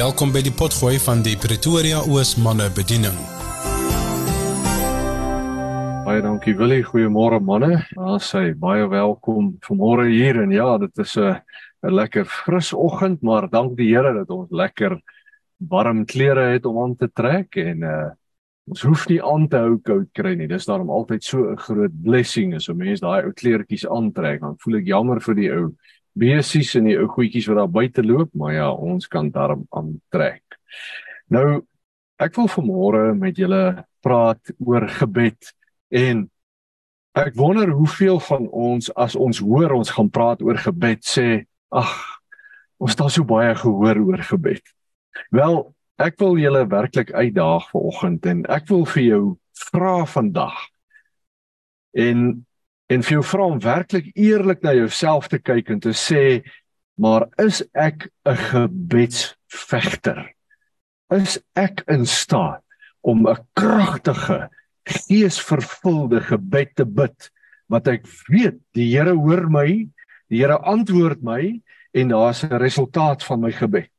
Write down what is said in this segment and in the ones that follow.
Welkom by die potgooi van die Pretoria Oos manne bediening. Baie dankie Willie, goeiemôre manne. Daar sê baie welkom vanmôre hier en ja, dit is 'n 'n lekker fris oggend, maar dank die Here dat ons lekker warm klere het om aan te trek en uh ons hoef nie aan te hou koud kry nie. Dis daarom altyd so 'n groot blessing as 'n mens daai ou kleertjies aantrek. Dan voel ek jammer vir die ou besies en die ou goedjies wat daar buite loop, maar ja, ons kan daarom aantrek. Nou ek wil vanmôre met julle praat oor gebed en ek wonder hoeveel van ons as ons hoor ons gaan praat oor gebed sê, ag, ons het so baie gehoor oor gebed. Wel, Ek wil julle werklik uitdaag vanoggend en ek wil vir jou vra vandag. En en vir jou vra om werklik eerlik na jouself te kyk en te sê, maar is ek 'n gebedsvegter? Is ek in staat om 'n kragtige, geesvervulde gebed te bid wat ek weet die Here hoor my, die Here antwoord my en daar's 'n resultaat van my gebed?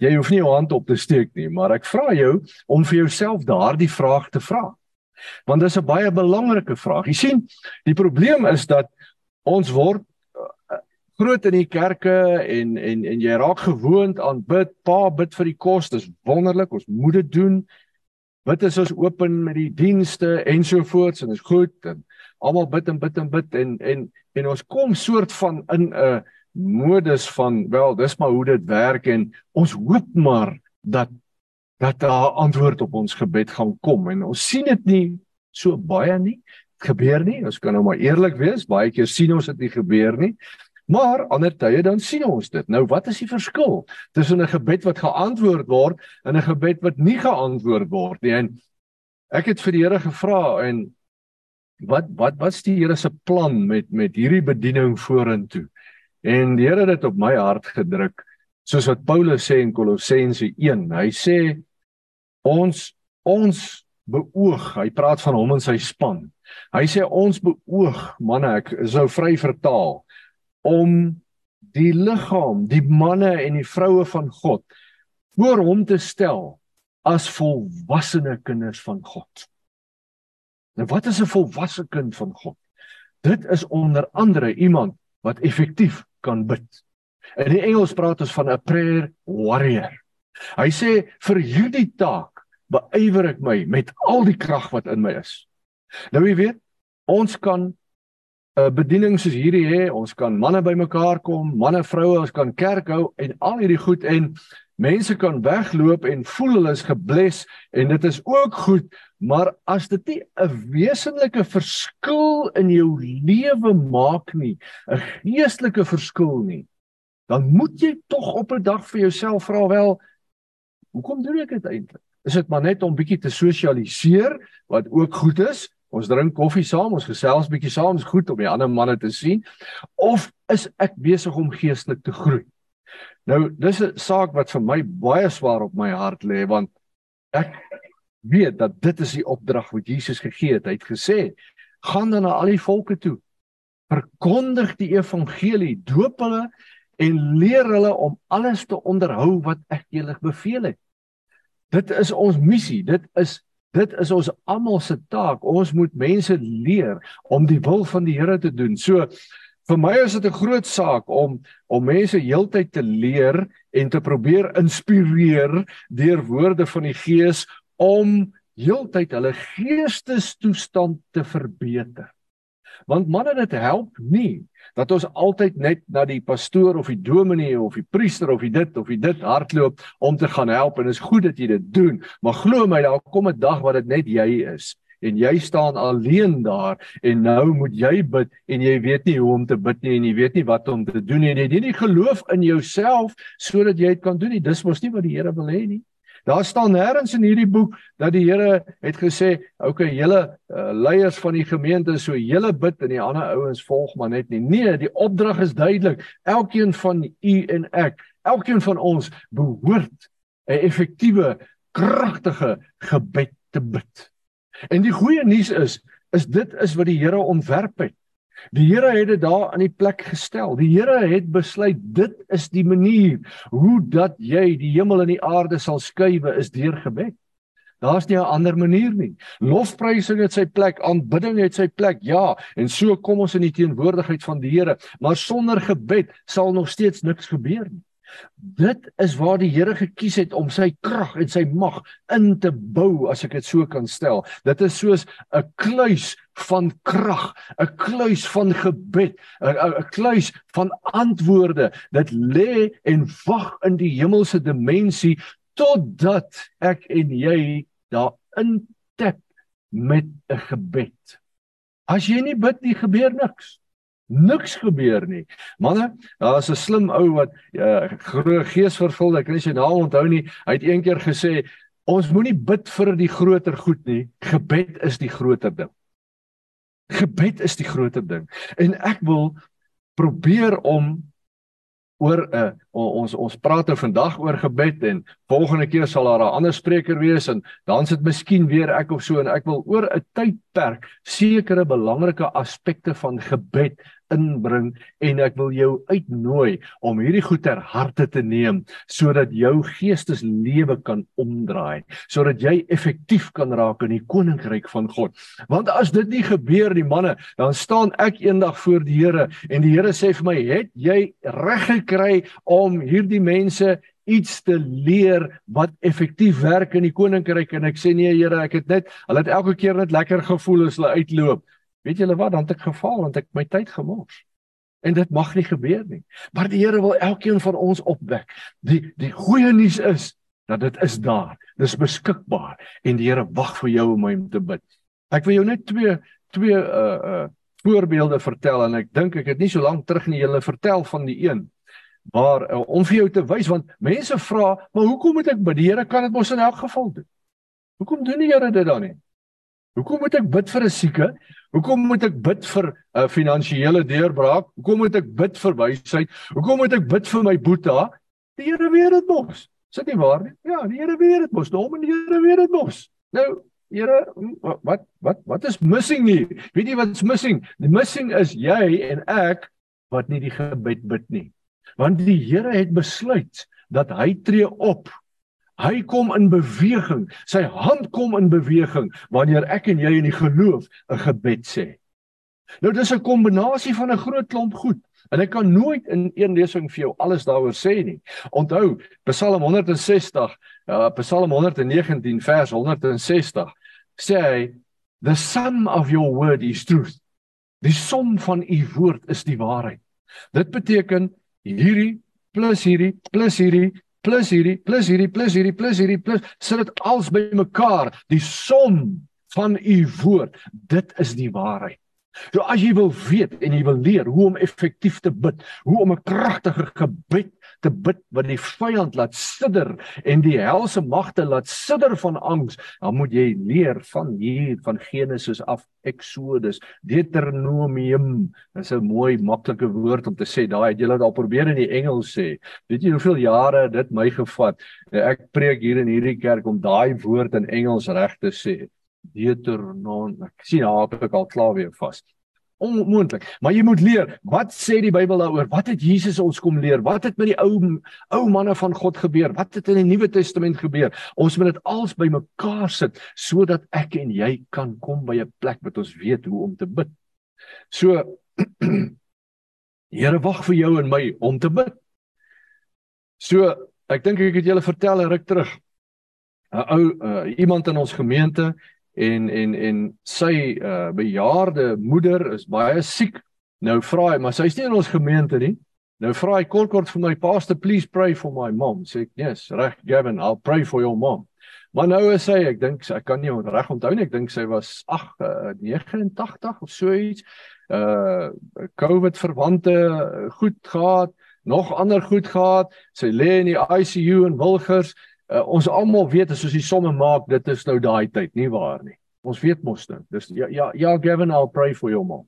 Jy hoef nie jou hand op te steek nie, maar ek vra jou om vir jouself daardie vraag te vra. Want dit is 'n baie belangrike vraag. Jy sien, die probleem is dat ons word uh, groot in die kerke en en en jy raak gewoond aan bid, pa bid vir die kos, dis wonderlik, ons moet dit doen. Bid is ons open met die dienste ensovoorts en is goed en almal bid en bid en bid en en en ons kom soort van in 'n modus van wel dis maar hoe dit werk en ons hoop maar dat dat daar antwoord op ons gebed gaan kom. En ons sien dit nie so baie nie. Gebeur nie. Ons kan nou maar eerlik wees. Baie keer sien ons dit nie gebeur nie. Maar ander tye dan sien ons dit. Nou wat is die verskil tussen 'n gebed wat geantwoord word en 'n gebed wat nie geantwoord word nie? En ek het vir die Here gevra en wat wat wat's die Here se plan met met hierdie bediening vorentoe? En die Here het dit op my hart gedruk soos wat Paulus sê in Kolossense 1. Hy sê ons ons beoog, hy praat van hom en sy span. Hy sê ons beoog, manne, ek sou vry vertaal om die liggaam, die manne en die vroue van God voor hom te stel as volwassene kinders van God. Nou wat is 'n volwasse kind van God? Dit is onder andere iemand wat effektief kan bid. In die Engels praat ons van 'n prayer warrior. Hy sê vir hierdie taak beywer ek my met al die krag wat in my is. Nou jy weet, ons kan 'n uh, bediening soos hierdie hê, ons kan manne bymekaar kom, manne vroue, ons kan kerk hou en al hierdie goed en mense kan wegloop en voel hulle is gebless en dit is ook goed, maar as dit nie 'n wesenlike verskil in jou lewe maak nie, 'n geestelike verskil nie, dan moet jy tog op 'n dag vir jouself vra wel, hoekom doen ek dit eintlik? Is dit maar net om bietjie te sosialiseer wat ook goed is? Ons drink koffie saam, ons gesels bietjie saam, is goed om die ander manne te sien of is ek besig om geestelik te groei? Nou dis 'n saak wat vir my baie swaar op my hart lê want ek weet dat dit is die opdrag wat Jesus gegee het. Hy het gesê: "Gaan dan na al die volke toe. Verkondig die evangelie, doop hulle en leer hulle om alles te onderhou wat ek julle beveel het." Dit is ons missie. Dit is dit is ons almal se taak. Ons moet mense leer om die wil van die Here te doen. So Vir my is dit 'n groot saak om om mense heeltyd te leer en te probeer inspireer deur woorde van die Gees om heeltyd hulle geestestoestand te verbeter. Want manne dit help nie dat ons altyd net na die pastoor of die dominee of die priester of die dit of die dit hardloop om te gaan help. En is goed dat jy dit doen, maar glo my daar kom 'n dag wat dit net jy is. En jy staan alleen daar. En nou moet jy bid en jy weet nie hoe om te bid nie en jy weet nie wat om te doen nie. En jy het nie geloof in jouself sodat jy dit kan doen nie. Dis mos nie wat die Here wil hê nie daar staan nêrens in hierdie boek dat die Here het gesê okay julle uh, leiers van die gemeente so julle bid en die ander ouens volg maar net nie. Nee die opdrag is duidelik. Elkeen van u en ek elkeen van ons behoort 'n effektiewe kragtige gebed te bid. En die goeie nuus is is dit is wat die Here ontwerp het. Die Here het dit daar in die plek gestel. Die Here het besluit dit is die manier hoe dat jy die hemel en die aarde sal skuwe is deur gebed. Daar's nie 'n ander manier nie. Lofprysing het sy plek, aanbidding het sy plek. Ja, en so kom ons in die teenwoordigheid van die Here, maar sonder gebed sal nog steeds niks gebeur nie. Dit is waar die Here gekies het om sy krag en sy mag in te bou as ek dit so kan stel. Dit is soos 'n kluis van krag, 'n kluis van gebed, 'n kluis van antwoorde. Dit lê en wag in die hemelse dimensie totdat ek en jy daar intap met 'n gebed. As jy nie bid nie, gebeur niks niks gebeur nie. Manne, daar's 'n slim ou wat uh, groot geesvervuld, ek kan nie sy naam onthou nie. Hy het eendag gesê ons moenie bid vir die groter goed nie. Gebed is die groter ding. Gebed is die groter ding. En ek wil probeer om oor 'n uh, eh, ons ons praat nou vandag oor gebed en volgende keer sal daar 'n ander spreker wees en dan sit miskien weer ek of so en ek wil oor 'n tydperk sekere belangrike aspekte van gebed inbring en ek wil jou uitnooi om hierdie goed ter harte te neem sodat jou geesteslewe kan omdraai sodat jy effektief kan raak in die koninkryk van God. Want as dit nie gebeur nie manne dan staan ek eendag voor die Here en die Here sê vir my het jy reg gekry om hierdie mense iets te leer wat effektief werk in die koninkryk en ek sê nee Here ek het net hulle het elke keer net lekker gevoel as hulle uitloop Weet julle wat, dan het ek gefaal want ek my tyd gemors. En dit mag nie gebeur nie. Maar die Here wil elkeen van ons opwek. Die die goeie nuus is dat dit is daar. Dis beskikbaar en die Here wag vir jou om hom te bid. Ek wil jou net twee twee uh uh voorbeelde vertel en ek dink ek het nie so lank terug nie julle vertel van die een waar uh, om vir jou te wys want mense vra, maar hoekom moet ek bid? Die Here kan dit mos in elk geval doen. Hoekom doen die Here dit dan nie? Hoekom moet ek bid vir 'n sieke? Hoekom moet ek bid vir 'n uh, finansiële deurbraak? Hoekom moet ek bid vir wysheid? Hoekom moet ek bid vir my boeta? Die Here weet dit mos. Sit nie waar nie? Ja, die Here weet dit mos. Hom en die Here weet dit mos. Nou, Here, wat wat wat is missing nie? Weet jy wat's missing? Die missing is jy en ek wat nie die gebed bid nie. Want die Here het besluit dat hy tree op Hy kom in beweging. Sy hand kom in beweging wanneer ek en jy in die geloof 'n gebed sê. Nou dis 'n kombinasie van 'n groot klomp goed. En ek kan nooit in een lesing vir jou alles daaroor sê nie. Onthou, Psalm 160, uh, Psalm 119 vers 160 sê hy, "The sum of your word is truth." Die som van u woord is die waarheid. Dit beteken hierdie plus hierdie plus hierdie plus hierdie plus hierdie plus hierdie plus hierdie plus sit dit als bymekaar die som van u woord dit is die waarheid. So as jy wil weet en jy wil leer hoe om effektief te bid hoe om 'n kragtige gebed te bid wat die vyand laat sidder en die helse magte laat sidder van angs, dan moet jy leer van hier van Genesis af Exodus, Deuteronomium. Dis 'n mooi maklike woord om te sê. Daai het julle al probeer in die Engels sê. Weet jy hoeveel jare dit my gevat? Ek preek hier in hierdie kerk om daai woord in Engels reg te sê. Deuteronomium. Ek sien haar ek al klaar weer vas onmoontlik. Maar jy moet leer, wat sê die Bybel daaroor? Wat het Jesus ons kom leer? Wat het met die ou ou manne van God gebeur? Wat het in die Nuwe Testament gebeur? Ons moet dit als bymekaar sit sodat ek en jy kan kom by 'n plek wat ons weet hoe om te bid. So Here wag vir jou en my om te bid. So, ek dink ek het julle vertel 'n ruk terug. 'n ou uh, iemand in ons gemeente en en en sy uh, bejaarde moeder is baie siek. Nou vra hy, maar sy's nie in ons gemeente nie. Nou vra hy kort kort vir my pastor, please pray for my mom. Sê ek, yes, reg Gavin, I'll pray for your mom. Maar nou is sy, ek dink ek kan nie reg onthou nie, ek dink sy was 8 uh, 89 of so iets. Uh COVID verwante goed gehad, nog ander goed gehad. Sy lê in die ICU in Wilgers uh, ons almal weet as ons die somme maak dit is nou daai tyd nie waar nie? Ons weet mos nou dis ja ja ja Gavin I'll pray for your mom.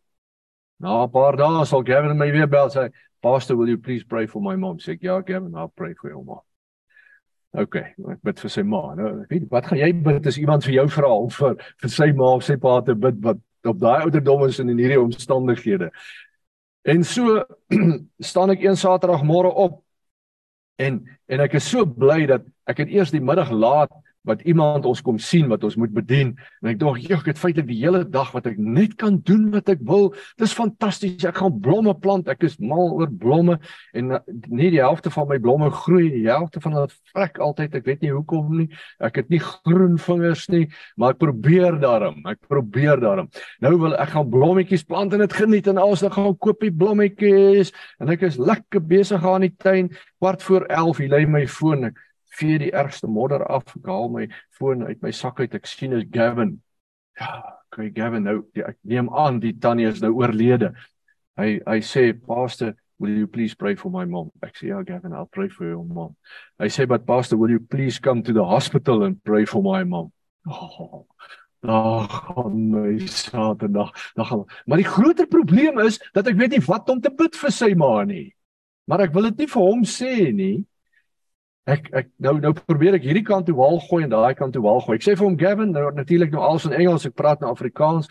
Na 'n paar dae sal Gavin my weer bel sê pastor will you please pray for my mom? Sê ja Gavin I'll pray for your mom. OK ek bid vir sy ma. Nou weet wat gaan jy bid as iemand vir jou vra of vir vir sy ma of sy pa te bid wat op daai ouderdom is in hierdie omstandighede. En so staan ek een Saterdagmôre op en en ek is so bly dat ek het eers die middag laat wat iemand ons kom sien wat ons moet bedien. En ek dink ek het feitelik die hele dag wat ek net kan doen wat ek wil. Dis fantasties. Ek gaan blomme plant. Ek is mal oor blomme. En uh, nie die helfte van my blomme groei. Die helfte van hulle vrek altyd. Ek weet nie hoekom nie. Ek het nie groen vingers nie maar ek probeer daarom. Ek probeer daarom. Nou wil ek gaan blommetjies plant en dit geniet. En als ek gaan koop die blommetjies. En ek is lekker besig aan die tuin. Kwart voor 11 hier lê my foon. Ek vee die ergste modder af. Ek haal my foon uit my sak uit. Ek sien is Gavin. Ja, kry Gavin nou. Die, ek neem aan die tannie is nou oorlede. Hy hy sê pastor, will you please pray for my mom? Ek sê ja Gavin, I'll pray for your mom. Hy sê but pastor, will you please come to the hospital and pray for my mom? Oh. Ag, my Saterdag. Dag. Maar die groter probleem is dat ek weet nie wat om te bid vir sy ma nie. Maar ek wil dit nie vir hom sê nie ek ek nou nou probeer ek hierdie kant toe wal gooi en daai kant toe wal gooi. Ek sê vir hom Gavin, nou natuurlik nou alles in Engels, ek praat nou Afrikaans.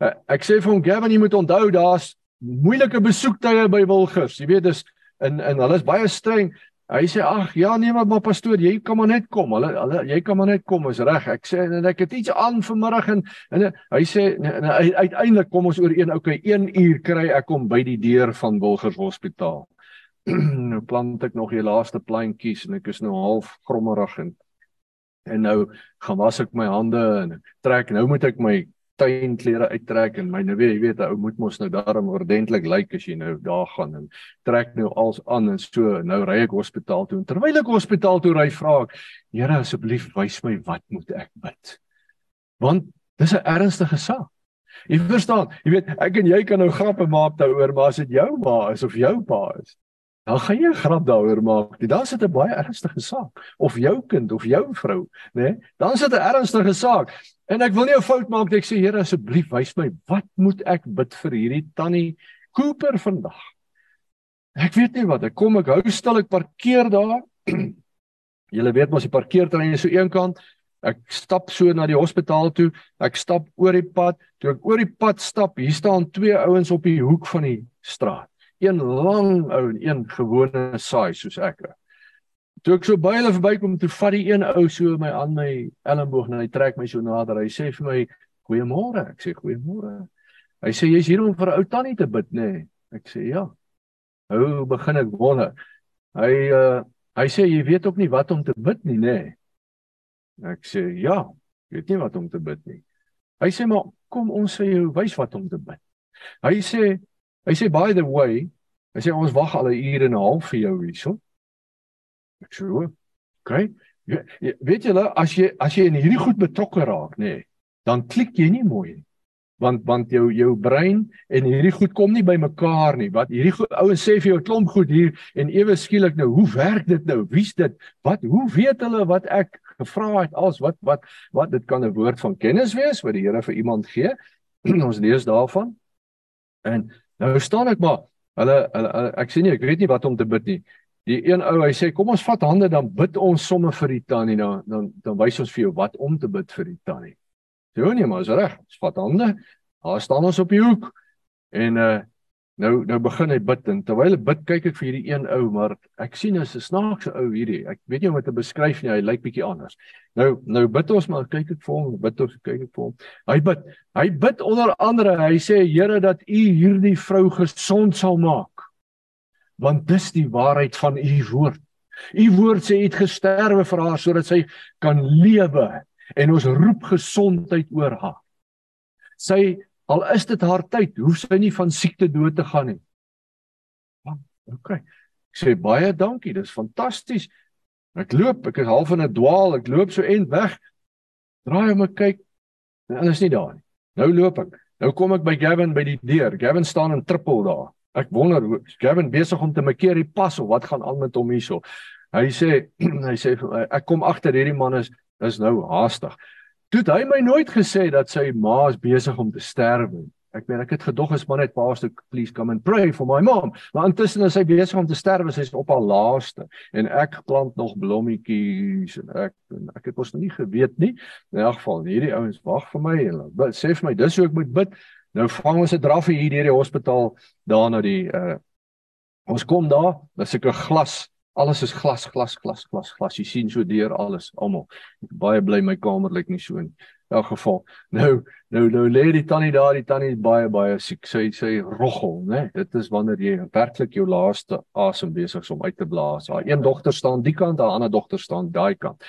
Uh, ek sê vir hom Gavin, jy moet onthou daar's moeilike besoektye by Wilgers. Jy weet dis in in hulle is baie streng. Hy sê ag ja nee maar, maar pastoor, jy kan maar net kom. Hulle hulle jy kan maar net kom, is reg. Ek sê en ek het iets aan vanmiddag en en hy sê uiteindelik kom ons oor een okay 1 uur kry ek hom by die deur van Wilgers Hospitaal. nou plant ek nog die laaste plantjies en ek is nou half grommerig en en nou gaan was ek my hande en ek trek nou moet ek my tuinklere uittrek en my nou weet jy weet ou moet mos nou daarom ordentlik lyk as jy nou daar gaan en trek nou als aan en so nou ry ek hospitaal toe en terwyl ek hospitaal toe ry vra ek Here asseblief wys my wat moet ek bid? Want dis 'n ernstige saak. Jy verstaan, jy weet ek en jy kan nou grappe maak daaroor, maar as dit jou ma is of jou pa is, dan gaan jy 'n grap daaroor maak. Dan sit 'n baie ernstige saak of jou kind of jou vrou, né? Nee? Dan sit 'n ernstige saak. En ek wil nie 'n fout maak dat ek sê Here asseblief wys my wat moet ek bid vir hierdie tannie Cooper vandag. Ek weet nie wat. Ek kom ek hou stil ek parkeer daar. Julle weet mos die parkeerterrein is so eenkant. Ek stap so na die hospitaal toe. Ek stap oor die pad. Toe ek oor die pad stap, hier staan twee ouens op die hoek van die straat een lang ou en een gewone saai soos ek. Toe ek so by hulle verbykom, toe vat die een ou so my aan my elmboog en hy trek my so nader. Hy sê vir my: "Goeiemôre." Ek sê: "Goeiemôre." Hy sê: "Jy's hier om vir 'n ou tannie te bid, nê?" Nee. Ek sê: "Ja." Hoe begin ek wonder? Hy uh hy sê: "Jy weet ook nie wat om te bid nie, nê?" Nee. Ek sê: "Ja, ek weet nie wat om te bid nie." Hy sê: "Maar kom ons sê jou wys wat om te bid." Hy sê: Hy sê by the way, hy sê ons wag al 'n uur en 'n half vir jou hierso. Ek sê, "Oké. Okay. Weet julle, as jy as jy in hierdie goed betrokke raak, nê, nee, dan klik jy nie mooi nie. Want want jou jou brein en hierdie goed kom nie by mekaar nie. Wat hierdie ouens sê vir jou klomp goed hier en ewe skielik nou, hoe werk dit nou? Wie's dit? Wat hoe weet hulle wat ek gevra het als wat wat wat dit kan 'n woord van kennis wees wat die Here vir iemand gee. ons lees daarvan. En Nou staan ek maar hulle, hulle, hulle ek sê nie ek weet nie wat om te bid nie. Die een ou hy sê kom ons vat hande dan bid ons sommer vir die tannie dan dan dan wys ons vir jou wat om te bid vir die tannie. Sê nee maar is reg. Ons vat hande. Daar staan ons op die hoek en uh Nou nou begin hy bid en terwyl hy bid kyk ek vir hierdie een ou maar ek sien hy's 'n snaakse ou hierdie. Ek weet nie hoe om dit te beskryf nie. Hy lyk bietjie anders. Nou nou bid ons maar kyk ek vir hom, bid ons kyk ek vir hom. Hy bid. Hy bid onder andere. Hy sê Here dat U hierdie vrou gesond sal maak. Want dis die waarheid van U woord. U woord sê U het gesterwe vir haar sodat sy kan lewe en ons roep gesondheid oor haar. Sy Al is dit haar tyd, hoef sy nie van siekte dood te gaan nie. OK. Ek sê baie dankie, dis fantasties. Ek loop, ek is half in 'n dwaal, ek loop so en weg. Draai om ek kyk en hulle is nie daar nie. Nou loop ek. Nou kom ek by Gavin by die deur. Gavin staan in trippel daar. Ek wonder hoe Gavin besig om te makeer die pas of wat gaan aan met hom hierso. Hy sê hy sê ek kom agter hierdie man is is nou haastig. Toe hy my nooit gesê dat sy ma is besig om te sterwe. Ek meen ek het gedog as maar net pastor please come and pray for my mom. Maar intussen is sy besig om te sterwe, sy's op haar laaste en ek plant nog blommetjies en ek en ek het mos nog nie geweet nie. In elk geval, hierdie ouens wag vir my en sê vir my dis hoe ek moet bid. Nou vang ons 'n draf hier deur die hospitaal daar na die uh ons kom daar, daar's 'n glas Alles is glas, glas, glas, glas, glas. Jy sien so deur alles, almal. Baie bly my kamer lyk nie so in elk geval. Nou, nou nou lê die tannie daar, die tannie is baie baie siek. Sy sê roggel, né? Dit is wanneer jy werklik jou laaste asem besig is om uit te blaas. Haar een dogter staan die kant, haar ander dogter staan daai kant.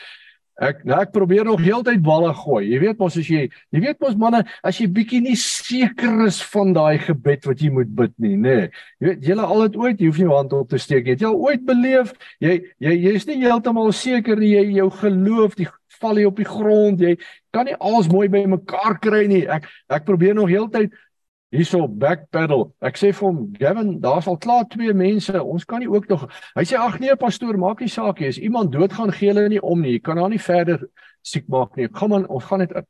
Ek nou ek probeer nog heeltyd balle gooi. Jy weet mos as jy jy weet mos manne, as jy bietjie nie seker is van daai gebed wat jy moet bid nie, nê. Nee. Jy weet jy al het ooit, jy hoef nie jou hand op te steek nie. Jy al ooit beleef jy jy jy's nie heeltemal seker nie, jy jou geloof, die val jy op die grond, jy kan nie alles mooi by mekaar kry nie. Ek ek probeer nog heeltyd hierso backpedal. Ek sê vir hom, Gavin, daar's al klaar twee mense. Ons kan nie ook nog Hy sê ag nee pastoor, maak nie saak nie. As iemand doodgaan, gee hulle nie om nie. Jy kan haar nie verder siek maak nie. Kom aan, ons gaan net in.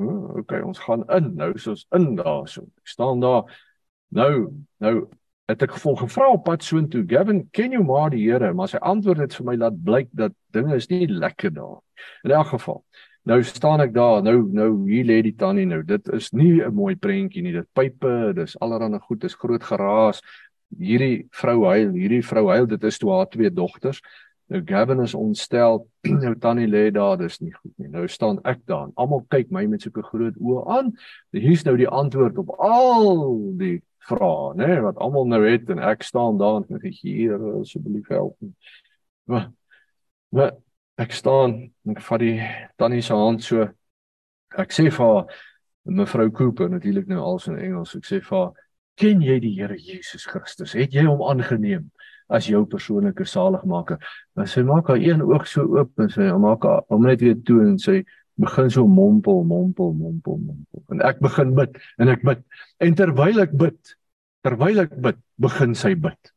Oh, okay, ons gaan in. Nou is ons in daarso. Ek staan daar. Nou, nou het ek gevolg gevra op pad soontoe. Gavin, ken jy maar die Here? Maar sy antwoord het vir my laat blyk dat dinge is nie lekker daar. In elk geval Nou staan ek daar, nou nou hier lê die tannie nou. Dit is nie 'n mooi prentjie nie. Dit pype, dis allerhande goed, dis groot geraas. Hierdie vrou huil, hierdie vrou huil, dit is toe haar twee dogters. Nou Gavin is ontstel. nou tannie lê daar, dis nie goed nie. Nou staan ek daar. Almal kyk my met sulke groot oë aan. Hier's nou die antwoord op al die vrae, né, nee, wat almal nou het en ek staan daar en ek sê hier asseblief help. Maar maar ek staan en ek vat die tannie se hand so. Ek sê vir haar mevrou Cooper natuurlik nou als in Engels ek sê vir haar ken jy die Here Jesus Christus? Het jy hom aangeneem as jou persoonlike saligmaker dan sy maak haar een oog so oop en sy maak haar hom net weer toe en sy begin so mompel mompel mompel mompel. En ek begin bid en ek bid. En terwyl ek bid terwyl ek bid begin sy bid.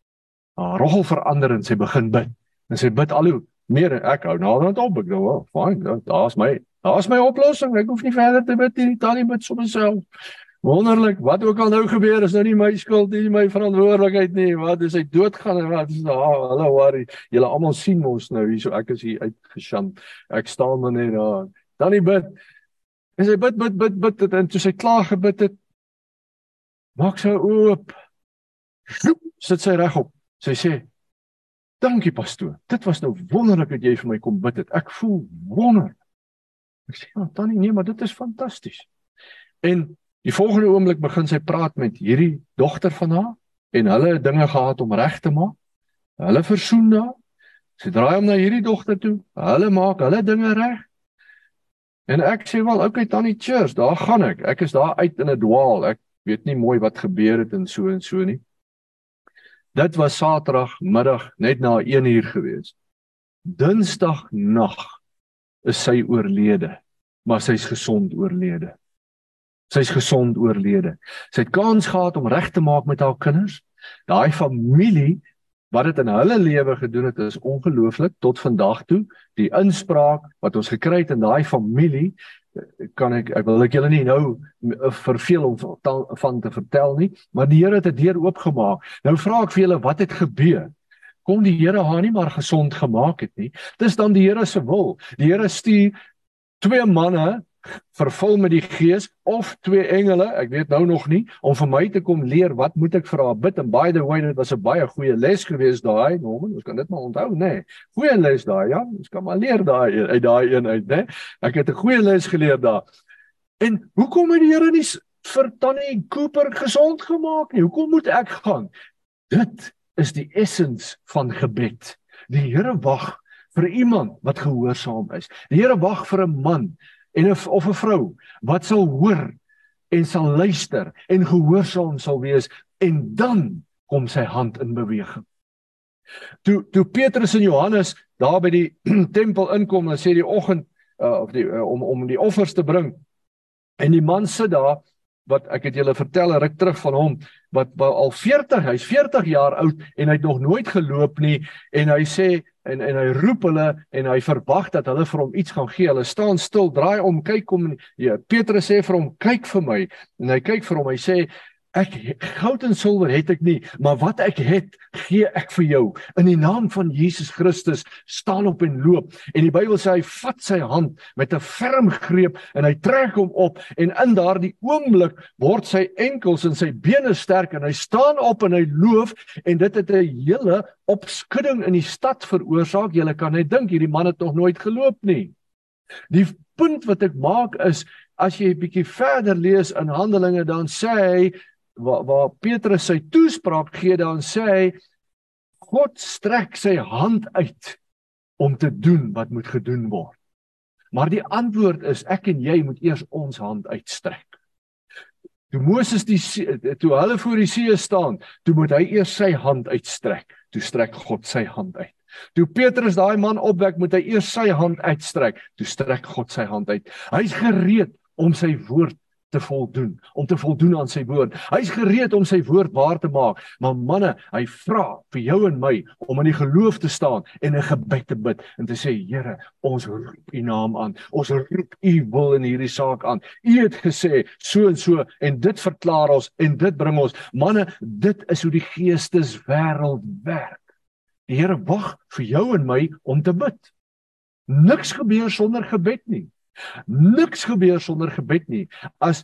Haar roggel verander en sy begin bid. En sy bid al hoe meer ek hou naderhand op ek dink, "Oh, fine, daar's my daar's my oplossing. Ek hoef nie verder te bid nie. Tannie bid sommer self." Wonderlik, wat ook al nou gebeur, is nou nie my skuld nie, my verantwoordelikheid nie. Wat is hy doodgaan en wat is daar? Hallo, worry. Julle almal sien mos nou hierso ek is hier uitgeshamp. Ek staan maar net daar. Tannie bid. En sy bid bid bid bid en toe sy klaar gebid het, maak sy oop. Sit sy regop. Sy sê, Dankie pastoor. Dit was nou wonderlik dat jy vir my kom bid het. Ek voel wonderlik. Ek sê, "Ja, tannie, nee, maar dit is fantasties." En die volgende oomblik begin sy praat met hierdie dogter van haar en hulle het dinge gehad om reg te maak. Hulle versoen daar. Sy draai hom na hierdie dogter toe. Hulle maak hulle dinge reg. En ek sê wel, okay tannie, cheers, daar gaan ek. Ek is daar uit in 'n dwaal. Ek weet nie mooi wat gebeur het en so en so nie. Dit was Saterdag middag net na 1 uur gewees. Dinsdag nag is sy oorlede, maar sy's gesond oorlede. Sy's gesond oorlede. Sy het kans gehad om reg te maak met haar kinders. Daai familie wat dit in hulle lewe gedoen het is ongelooflik tot vandag toe. Die inspraak wat ons gekry het in daai familie kan ek ek wil ek julle nie nou eh, verveel om van te vertel nie, maar die Here het dit deur oopgemaak. Nou vra ek vir julle wat het gebeur? Kom die Here haar nie maar gesond gemaak het nie. Dis dan die Here se wil. Die Here stuur twee manne vervul met die gees of twee engele, ek weet nou nog nie, om vir my te kom leer wat moet ek vir haar bid en by the way dit was 'n baie goeie les gewees daai, Norman, ons kan dit maar onthou, nê. Nee. Goeie les daai, ja, ons kan maar leer daai uit daai een uit, nê. Ek het 'n goeie les geleer daar. En hoekom het die Here nie vir Tannie Cooper gesond gemaak nie? Hoekom moet ek gaan? Dit is die essens van gebed. Die Here wag vir iemand wat gehoorsaam is. Die Here wag vir 'n man en of, of 'n vrou wat sal hoor en sal luister en gehoorsaam sal wees en dan kom sy hand in beweging. Toe toe Petrus en Johannes daar by die tempel inkom en sê die oggend uh, of die uh, om om die offers te bring en die man sit daar wat ek het julle vertel ruk terug van hom wat, wat al 40, hy's 40 jaar oud en hy het nog nooit geloop nie en hy sê en en hy roep hulle en hy verwag dat hulle vir hom iets gaan gee. Hulle staan stil, draai om, kyk kom ja, Petrus sê vir hom, "Kyk vir my." En hy kyk vir hom, hy sê, Ek goud en silwer het ek nie, maar wat ek het, gee ek vir jou. In die naam van Jesus Christus staan op en loop. En die Bybel sê hy vat sy hand met 'n ferm greep en hy trek hom op en in daardie oomblik word sy enkels en sy bene sterk en hy staan op en hy loop en dit het 'n hele opskudding in die stad veroorsaak. Jy kan net dink hierdie man het nog nooit geloop nie. Die punt wat ek maak is as jy 'n bietjie verder lees in Handelinge dan sê hy waar waar Petrus sy toespraak gee dan sê hy God strek sy hand uit om te doen wat moet gedoen word. Maar die antwoord is ek en jy moet eers ons hand uitstrek. Toe Moses die toe hulle voor die see staan, toe moet hy eers sy hand uitstrek. Toe strek God sy hand uit. Toe Petrus daai man opwek, moet hy eers sy hand uitstrek. Toe strek God sy hand uit. Hy's gereed om sy woord te voldoen, om te voldoen aan sy woord. Hy's gereed om sy woord waar te maak. Maar manne, hy vra vir jou en my om in die geloof te staan en 'n gebed te bid en te sê, Here, ons roep U naam aan. Ons roep U wil in hierdie saak aan. U het gesê so en so en dit verklaar ons en dit bring ons. Manne, dit is hoe die geesteswêreld werk. Die Here wag vir jou en my om te bid. Niks gebeur sonder gebed nie. Niks gebeur sonder gebed nie. As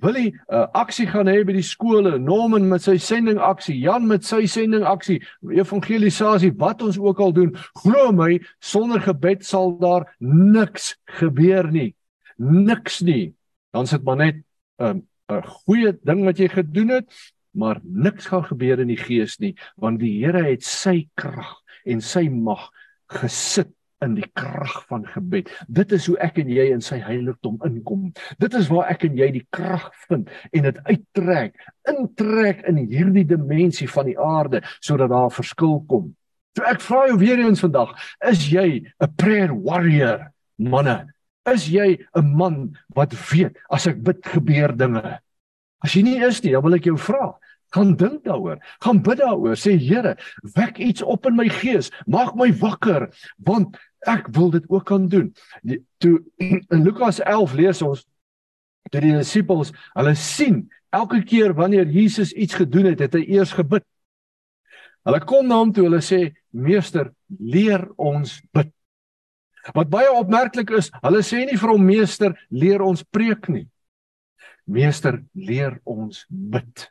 Willie 'n uh, aksie gaan hê by die skole, Norman met sy sending aksie, Jan met sy sending aksie, evangelisasie, wat ons ook al doen, glo my, sonder gebed sal daar niks gebeur nie. Niks nie. Dan sit maar net 'n um, 'n goeie ding wat jy gedoen het, maar niks gaan gebeur in die gees nie, want die Here het sy krag en sy mag gesit in die krag van gebed. Dit is hoe ek en jy in sy heiligdom inkom. Dit is waar ek en jy die krag vind en dit uittrek, intrek in hierdie dimensie van die aarde sodat daar verskil kom. So ek vra jou weer eens vandag, is jy 'n prayer warrior, manne? Is jy 'n man wat weet as ek bid gebeur dinge? As jy nie is nie, dan wil ek jou vra, gaan dink daaroor, gaan bid daaroor, sê Here, wek iets op in my gees, maak my wakker, want ek wil dit ook kan doen. Toe in Lukas 11 lees ons dat die disippels, hulle sien elke keer wanneer Jesus iets gedoen het, het hy eers gebid. Hulle kom na hom toe, hulle sê: "Meester, leer ons bid." Wat baie opmerklik is, hulle sê nie vir hom meester, leer ons preek nie. Meester, leer ons bid.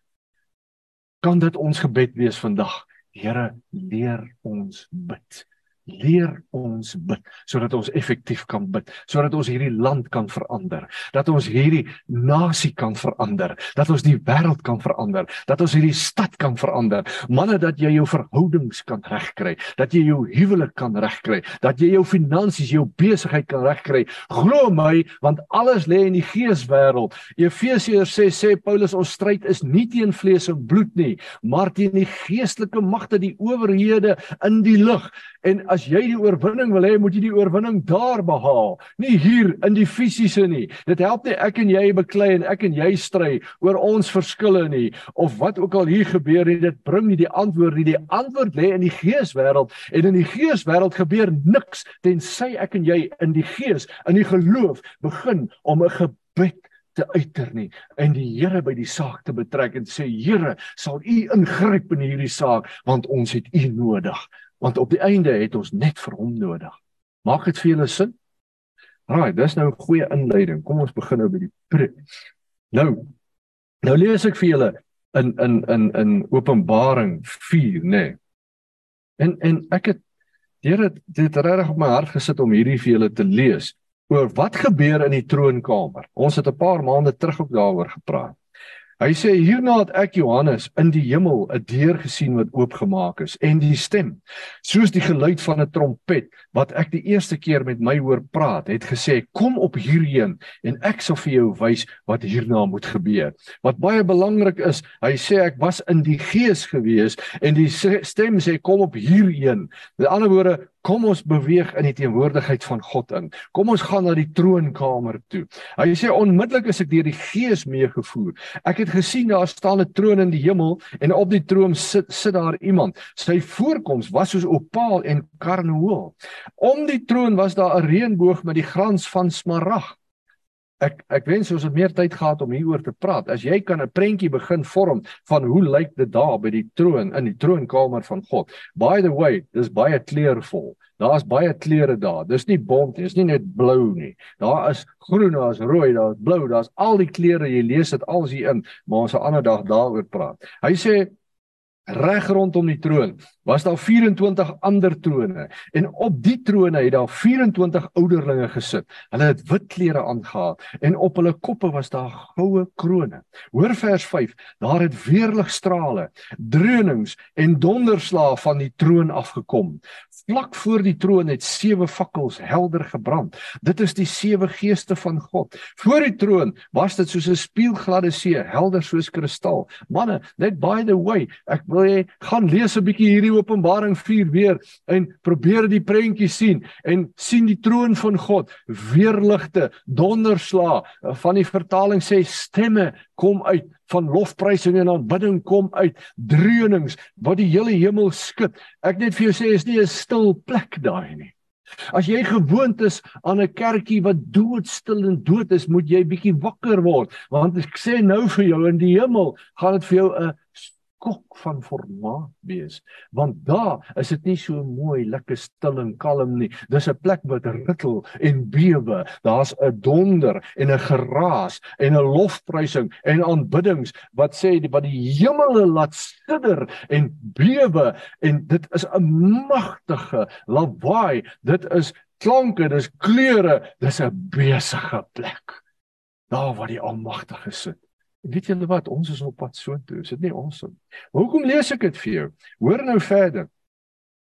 Kan dit ons gebed wees vandag? Here, leer ons bid leer ons bid sodat ons effektief kan bid sodat ons hierdie land kan verander dat ons hierdie nasie kan verander dat ons die wêreld kan verander dat ons hierdie stad kan verander. Manne dat jy jou verhoudings kan regkry dat jy jou huwelik kan regkry dat jy jou finansies jou besigheid kan regkry. Glo my want alles lê in die geeswêreld. Efesiërs sê sê Paulus ons stryd is nie teen vlees en bloed nie maar teen die geestelike magte die owerhede in die lug En jy die oorwinning wil hê, moet jy die oorwinning daar behaal, nie hier in die fisiese nie. Dit help nie ek en jy beklei en ek en jy stry oor ons verskille nie of wat ook al hier gebeur nie, dit bring nie die antwoord nie. Die antwoord lê in die geeswêreld en in die geeswêreld gebeur niks tensy ek en jy in die gees, in die geloof begin om 'n gebed te uiter nie en die Here by die saak te betrek en sê Here sal u ingryp in hierdie saak want ons het u nodig want op die einde het ons net vir hom nodig. Maak dit vir julle sin? Raai, dis nou 'n goeie inleiding. Kom ons begin nou by die preek. Nou. Nou lees ek vir julle in in in in Openbaring 4, nê. Nee. En en ek het Here het dit regtig op my hart gesit om hierdie vir julle te lees oor wat gebeur in die troonkamer. Ons het 'n paar maande terug ook daaroor gepraat. Hy sê hierna het ek Johannes in die hemel 'n deur gesien wat oopgemaak is en die stem soos die geluid van 'n trompet wat ek die eerste keer met my hoor praat het gesê kom op hierheen en ek sal vir jou wys wat hierna moet gebeur. Wat baie belangrik is, hy sê ek was in die gees gewees en die stem sê kom op hierheen. Met ander woorde Kom ons beweeg in die teenwoordigheid van God in. Kom ons gaan na die troonkamer toe. Hy sê onmiddellik is ek deur die Gees meegevoer. Ek het gesien daar staan 'n troon in die hemel en op die troon sit sit daar iemand. Sy voorkoms was soos opaal en karneool. Om die troon was daar 'n reënboog met die glans van smarag. Ek ek wens ons het meer tyd gehad om hieroor te praat. As jy kan 'n prentjie begin vorm van hoe lyk dit daar by die troon in die troonkamer van God. By the way, dis baie kleurvol. Daar's baie kleure daar. Dis nie bont nie, dis nie net blou nie. Daar is groen, daar's rooi, daar's blou, daar's al die kleure. Jy lees dit als hier in, maar ons 'n ander dag daaroor praat. Hy sê reg rondom die troon was daar 24 ander trone en op die trone het daar 24 ouderlinge gesit. Hulle het wit klere aangetree en op hulle koppe was daar goue krones. Hoor vers 5, daar het weerligstrale, dreunings en donderslae van die troon afgekom. Vlak voor die troon het sewe fakkels helder gebrand. Dit is die sewe geeste van God. Voor die troon was dit soos 'n spieelgladde see, helder soos kristal. Manne, net by the way, ek wil hê gaan lees 'n bietjie hierdie Openbaring 4 weer en probeer die prentjie sien en sien die troon van God, weerligte, donderslae. Van die vertaling sê stemme kom uit van lofprysing en aanbidding kom uit dreunings wat die hele hemel skud. Ek net vir jou sê is nie 'n stil plek daai nie. As jy gewoond is aan 'n kerkie wat doodstil en dood is, moet jy bietjie wakker word, want ek sê nou vir jou in die hemel gaan dit vir jou 'n skok van formaat wees. Want daar is dit nie so mooi lekker stil en kalm nie. Dis 'n plek wat rittel en bewe. Daar's 'n donder en 'n geraas en 'n lofprysing en aanbiddings wat sê wat die hemele laat sidder en bewe. En dit is 'n magtige lawaai. Dit is klanke dis kleure dis 'n besige plek. Daar waar die almagtige sit weet julle wat? Ons is op pad soontoe is dit nie ons nie hoekom lees ek dit vir jou? Hoor nou verder.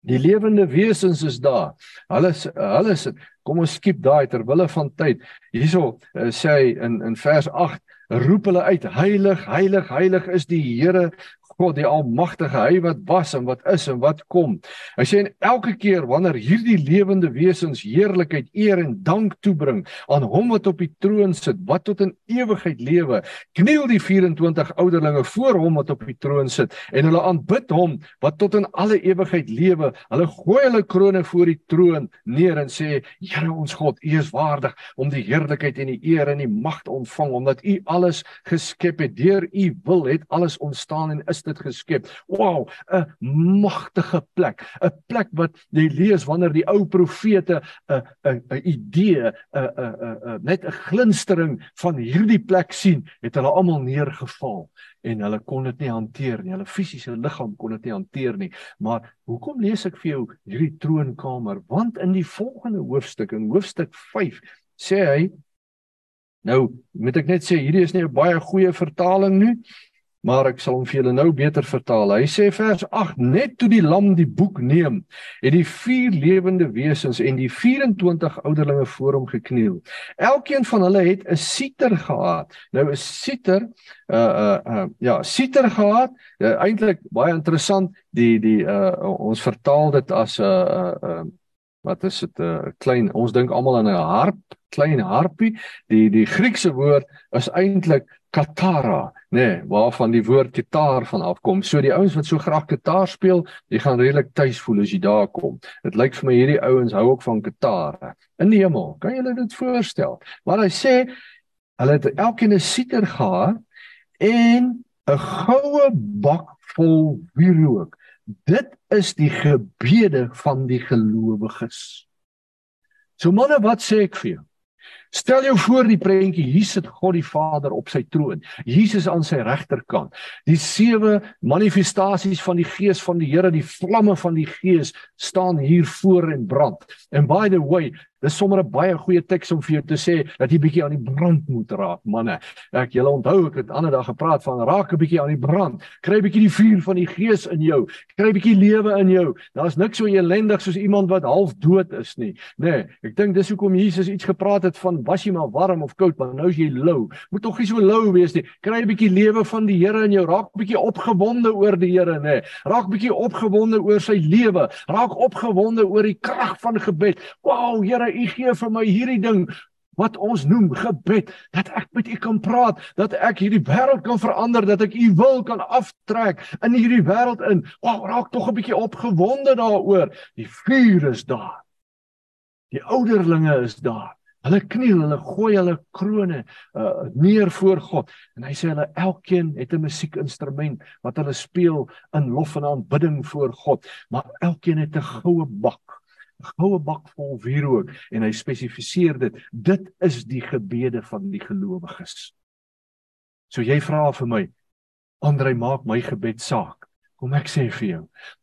Die lewende wesens is daar. Hulle hulle is kom ons skiep daai ter wille van tyd. Hierso uh, sê hy in in vers 8 roep hulle uit. Heilig heilig heilig is die Here God die almagtige hy wat was en wat is en wat kom. Hy sê en elke keer wanneer hierdie lewende wesens heerlikheid, eer en dank toebring aan hom wat op die troon sit, wat tot in ewigheid lewe, kniel die 24 ouderlinge voor hom wat op die troon sit en hulle aanbid hom wat tot in alle ewigheid lewe. Hulle gooi hulle krones voor die troon neer en sê: Here ons God, U is waardig om die heerlikheid en die eer en die mag te ontvang omdat U alles geskep het. Deur U wil het alles ontstaan en is dit geskep. Wow, 'n magtige plek, 'n plek wat jy lees wanneer die ou profete 'n 'n 'n idee, 'n 'n 'n net 'n glinstering van hierdie plek sien, het hulle almal neergeval en hulle kon dit nie hanteer nie. Hulle fisiese liggaam kon dit nie hanteer nie. Maar hoekom lees ek vir jou hierdie troonkamer? Want in die volgende hoofstuk, in hoofstuk 5, sê hy Nou, moet ek net sê hierdie is nie 'n baie goeie vertaling nie maar ek sal hom vir julle nou beter vertaal. Hy sê vers 8: Net toe die lam die boek neem, het die vier lewende wesens en die 24 ouderlinge voor hom gekniel. Elkeen van hulle het 'n siter gehad. Nou 'n siter uh uh, uh ja, siter gehad. Uh, Eintlik baie interessant. Die die uh ons vertaal dit as 'n uh, uh, uh wat is dit 'n uh, klein ons dink almal aan 'n harp, klein harpie. Die die Griekse woord is eintlik katara, nê, nee, waarvan die woord gitaar van afkom. So die ouens wat so graag gitaar speel, jy gaan redelik tuis voel as jy daar kom. Dit lyk vir my hierdie ouens hou ook van gitaar. In die hemel, kan jy dit voorstel? Maar hy sê hulle het elkeen 'n siter gehad en 'n goue bak vol wierook. Dit is die gebede van die gelowiges. So manne, wat sê ek vir jou? Stel jou voor die prentjie, hier sit God die Vader op sy troon. Jesus aan sy regterkant. Die sewe manifestasies van die Gees van die Here, die vlamme van die Gees staan hier voor en brand. And by the way, Dis sommer 'n baie goeie teks om vir jou te sê dat jy bietjie aan die brand moet raak, manne. Ek julle onthou ek het ander dag gepraat van raak 'n bietjie aan die brand. Kry bietjie die vuur van die Gees in jou. Kry bietjie lewe in jou. Daar's niks so elendig soos iemand wat half dood is nie. Nê, nee, ek dink dis hoekom Jesus iets gepraat het van was jy maar warm of koud, maar nou is jy lou. Moet tog nie so lou wees nie. Kry 'n bietjie lewe van die Here in jou. Raak bietjie opgewonde oor die Here, nê. Raak bietjie opgewonde oor sy lewe. Raak opgewonde oor die krag van gebed. Wow, Here, U gee vir my hierdie ding wat ons noem gebed dat ek met u kan praat dat ek hierdie wêreld kan verander dat ek u wil kan aftrek in hierdie wêreld in. Wow raak tog 'n bietjie opgewonde daaroor. Die vuur is daar. Die ouderlinge is daar. Hulle kniel hulle gooi hulle krone uh, neer voor God. En hy sê hulle elkeen het 'n musiekinstrument wat hulle speel in lof en aanbidding voor God maar elkeen het 'n goue bak goue bak vol wierook en hy spesifiseer dit dit is die gebede van die gelowiges. So jy vra vir my Andre maak my gebed saak. Kom ek sê vir jou,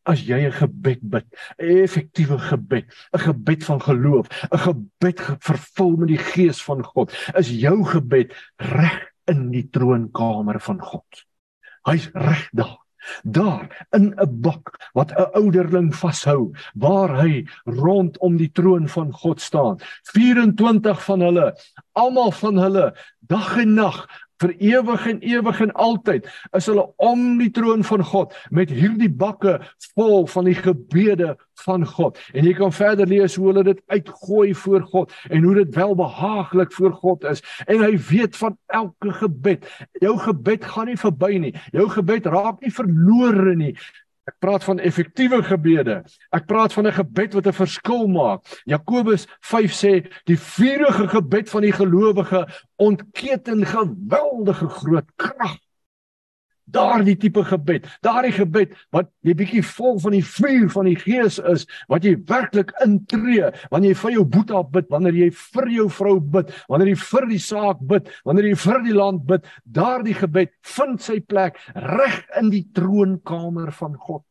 as jy 'n gebed bid, 'n effektiewe gebed, 'n gebed van geloof, 'n gebed vervul met die gees van God, is jou gebed reg in die troonkamer van God. Hy's reg daar. Daar in 'n bak wat 'n ouderling vashou waar hy rondom die troon van God staan. 24 van hulle almal van hulle dag en nag vir ewig en ewig en altyd is hulle om die troon van God met hierdie bakke vol van die gebede van God. En jy kan verder lees hoe hulle dit uitgooi voor God en hoe dit welbehaaglik voor God is. En hy weet van elke gebed. Jou gebed gaan nie verby nie. Jou gebed raak nie verlore nie. Ek praat van effektiewe gebede. Ek praat van 'n gebed wat 'n verskil maak. Jakobus 5 sê die vurige gebed van die gelowige ontketen geweldige groot krag. Daardie tipe gebed, daardie gebed wat jy bietjie vol van die vuur van die Gees is, wat jy werklik intree wanneer jy vir jou boeta bid, wanneer jy vir jou vrou bid, wanneer jy vir die saak bid, wanneer jy vir die land bid, daardie gebed vind sy plek reg in die troonkamer van God.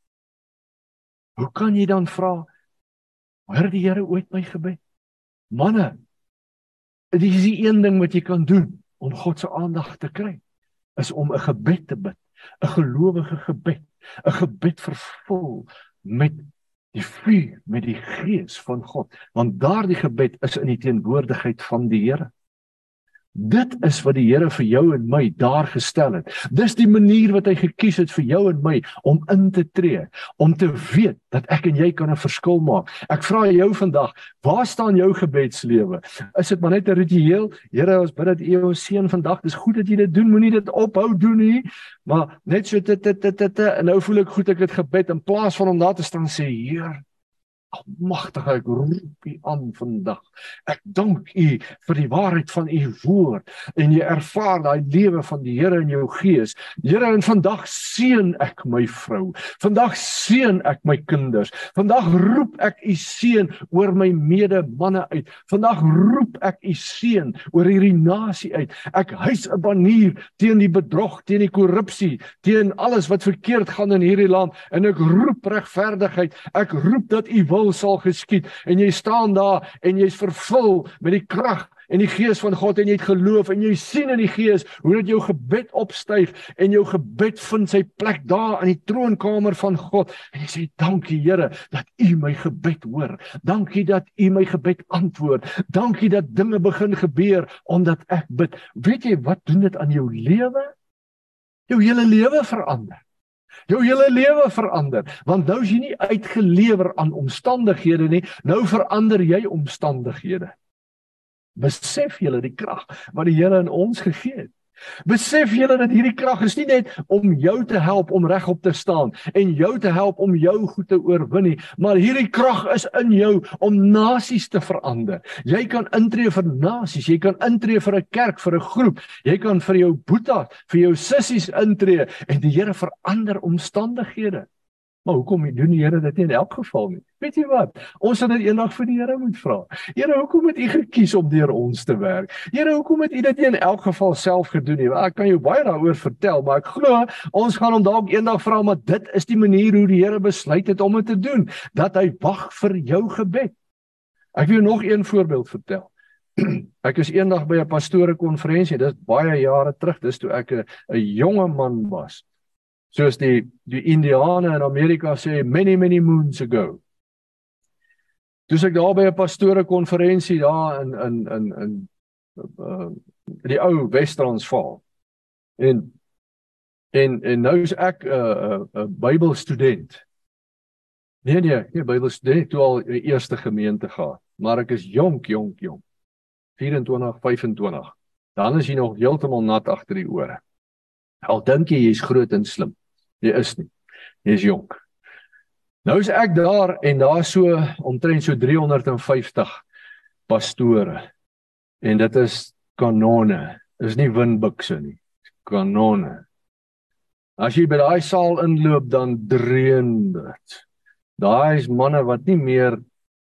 Hoe kan jy dan vra, hoor die Here ooit my gebed? Manne, dit is die een ding wat jy kan doen om God se aandag te kry is om 'n gebed te bid, 'n gelowige gebed, 'n gebed vervul met die vuur, met die gees van God, want daardie gebed is in die teenwoordigheid van die Here. Dit is wat die Here vir jou en my daar gestel het. Dis die manier wat hy gekies het vir jou en my om in te tree, om te weet dat ek en jy kan 'n verskil maak. Ek vra jou vandag, waar staan jou gebedslewe? Is dit maar net 'n ritueel? Here, ons bid dat U ons seën vandag. Dis goed dat jy dit doen. Moenie dit ophou doen nie. Maar net so dit dit dit en nou voel ek goed ek het gebed in plaas van om daar te staan sê, Heer, Magtig ek roep U aan vandag. Ek dank U vir die waarheid van U woord en jy ervaar daai lewe van die Here in jou gees. Here, en vandag seën ek my vrou. Vandag seën ek my kinders. Vandag roep ek U seën oor my medemanne uit. Vandag roep ek U seën oor hierdie nasie uit. Ek hys 'n banier teen die bedrog, teen die korrupsie, teen alles wat verkeerd gaan in hierdie land en ek roep regverdigheid. Ek roep dat U wil sal geskied en jy staan daar en jy's vervul met die krag en die gees van God en jy het geloof en jy sien in die gees hoe dit jou gebed opstyg en jou gebed vind sy plek daar in die troonkamer van God. En jy sê dankie Here dat U my gebed hoor. Dankie dat U my gebed antwoord. Dankie dat dinge begin gebeur omdat ek bid. Weet jy wat doen dit aan jou lewe? Jou hele lewe verander Jou hele lewe verander want nou is jy nie uitgelewer aan omstandighede nie, nou verander jy omstandighede. Besef julle die krag wat die Here in ons gegee het. Besef julle dat hierdie krag is nie net om jou te help om regop te staan en jou te help om jou goed te oorwin nie, maar hierdie krag is in jou om nasies te verander. Jy kan intree vir nasies, jy kan intree vir 'n kerk, vir 'n groep, jy kan vir jou boetie, vir jou sissies intree en die Here verander omstandighede. Maar hoekom doen die Here dit nie in elk geval nie? Weet jy wat? Ons sal dit eendag vir die Here moet vra. Here, hoekom het U gekies om deur ons te werk? Here, hoekom het U dit nie in elk geval self gedoen nie? Ek kan jou baie daaroor vertel, maar ek glo ons gaan hom dalk eendag vra, maar dit is die manier hoe die Here besluit het om dit te doen, dat hy wag vir jou gebed. Ek wil nog een voorbeeld vertel. Ek is eendag by 'n pastore konferensie, dis baie jare terug, dis toe ek 'n jonge man was soos die die Indiane in Amerika sê many many moons ago. Toe ek daar by 'n pastore konferensie daar in in in in uh die ou Wes-Transvaal. En en en nou is ek 'n uh, 'n uh, uh, Bybelstudent. Nee nee, nie Bybelstudent toe al die eerste gemeente gehad, maar ek is jonk, jonk, jonk. 24, 25. Dan is jy nog heeltemal nat agter die ore. Al dink jy jy's groot en slim. Jy is nie. Jy's jonk. Nou is ek daar en daar so omtrent so 350 pastore. En dit is kanone. Is nie windbukse nie. Kanone. As jy by daai saal inloop dan dreun dit. Daai is manne wat nie meer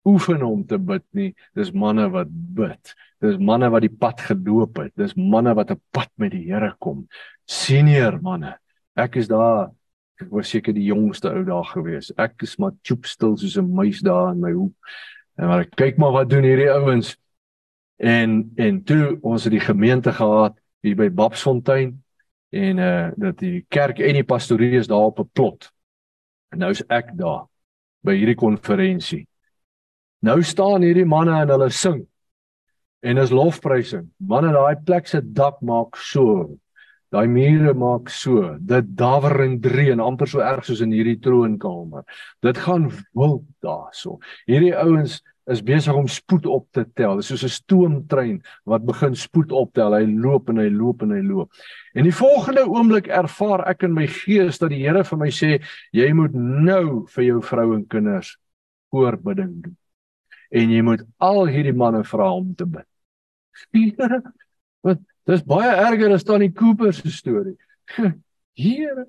oefen om te bid nie. Dis manne wat bid. Dis manne wat die pad geloop het. Dis manne wat 'n pad met die Here kom. Senior manne. Ek is daar ek was seker die jongste ou daar gewees. Ek is maar choop stil soos 'n muis daar in my hoek. En maar ek kyk maar wat doen hierdie ouens. En en toe ons het die gemeente gehad hier by Babsfontein en uh dat die kerk en die pastorie is daar op 'n plot. En nou is ek daar by hierdie konferensie. Nou staan hierdie manne en hulle sing. En is lofprysing. Manne daai plek se dak maak so Daai mure maak so, dit dawer en dreun amper so erg soos in hierdie troonkamer. Dit gaan wild daarso. Hierdie ouens is besig om spoed op te tel. Dit is soos 'n stoomtrein wat begin spoed optel. Hy loop en hy loop en hy loop. En die volgende oomblik ervaar ek in my gees dat die Here vir my sê, jy moet nou vir jou vrou en kinders voorbidding doen. En jy moet al hierdie manne vra om te bid. Wat Dis baie erger as dan die Cooper se storie. Here,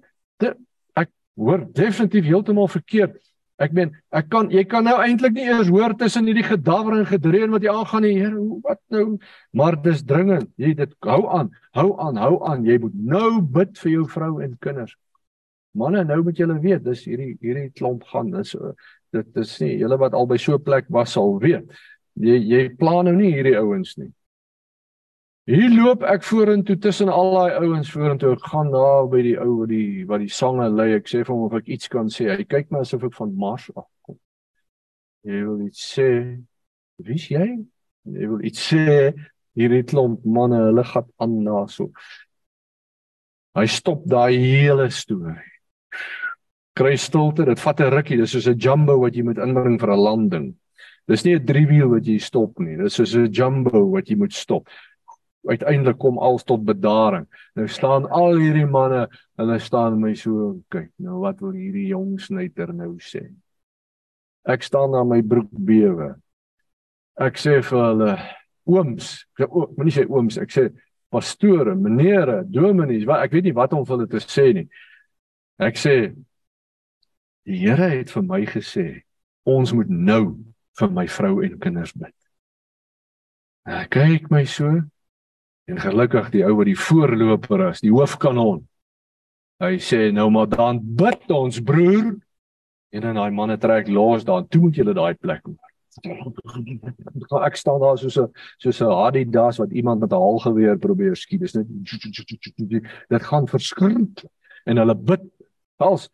ek hoor definitief heeltemal verkeerd. Ek meen, ek kan jy kan nou eintlik nie eers hoor tussen hierdie gedawwer en gedreun wat jy aangaan nie, Here, wat nou? Maar dis dringend. Jy dit hou aan, hou aan, hou aan. Jy moet nou bid vir jou vrou en kinders. Manne, nou moet julle weet, dis hierdie hierdie klomp gaan. Dis dit is nie julle wat al by so 'n plek was sal weet. Jy jy plan nou nie hierdie ouens nie. Hier loop ek vorentoe tussen al daai ouens vorentoe. Ek gaan daar by die ou wat die wat die sange lei. Ek sê vir hom of ek iets kan sê. Hy kyk my asof ek van Mars afkom. Jy wil iets sê? Wie's jy? Jy wil iets sê? Hierdie klomp manne, hulle gaan aan daarso. Hy stop daai hele storie. Kry stilte. Dit vat 'n rukkie. Dis soos 'n jumbo wat jy moet inbring vir 'n landing. Dis nie 'n driewiel wat jy stop nie. Dis soos 'n jumbo wat jy moet stop uiteindelik kom alles tot bedaring. Nou staan al hierdie manne, hulle staan my so kyk. Nou wat wil hierdie jong snyter nou sê? Ek staan daar my broek bewe. Ek sê vir hulle ooms, ek moenie sê ooms, ek sê pastore, menere, dominees, wat ek weet nie wat om vir hulle te sê nie. Ek sê die Here het vir my gesê ons moet nou vir my vrou en kinders bid. Ek kyk my so En gelukkig die ou wat die voorloper is, die hoofkanon. Hy sê nou maar dan bid ons broer. En dan daai manne trek los dan. Toe moet jy daai plek hoor. Ek staan daar soos 'n soos 'n Adidas wat iemand met 'n haalgeweer probeer skiet. Dis net dit gaan verskrik en hulle bid. Als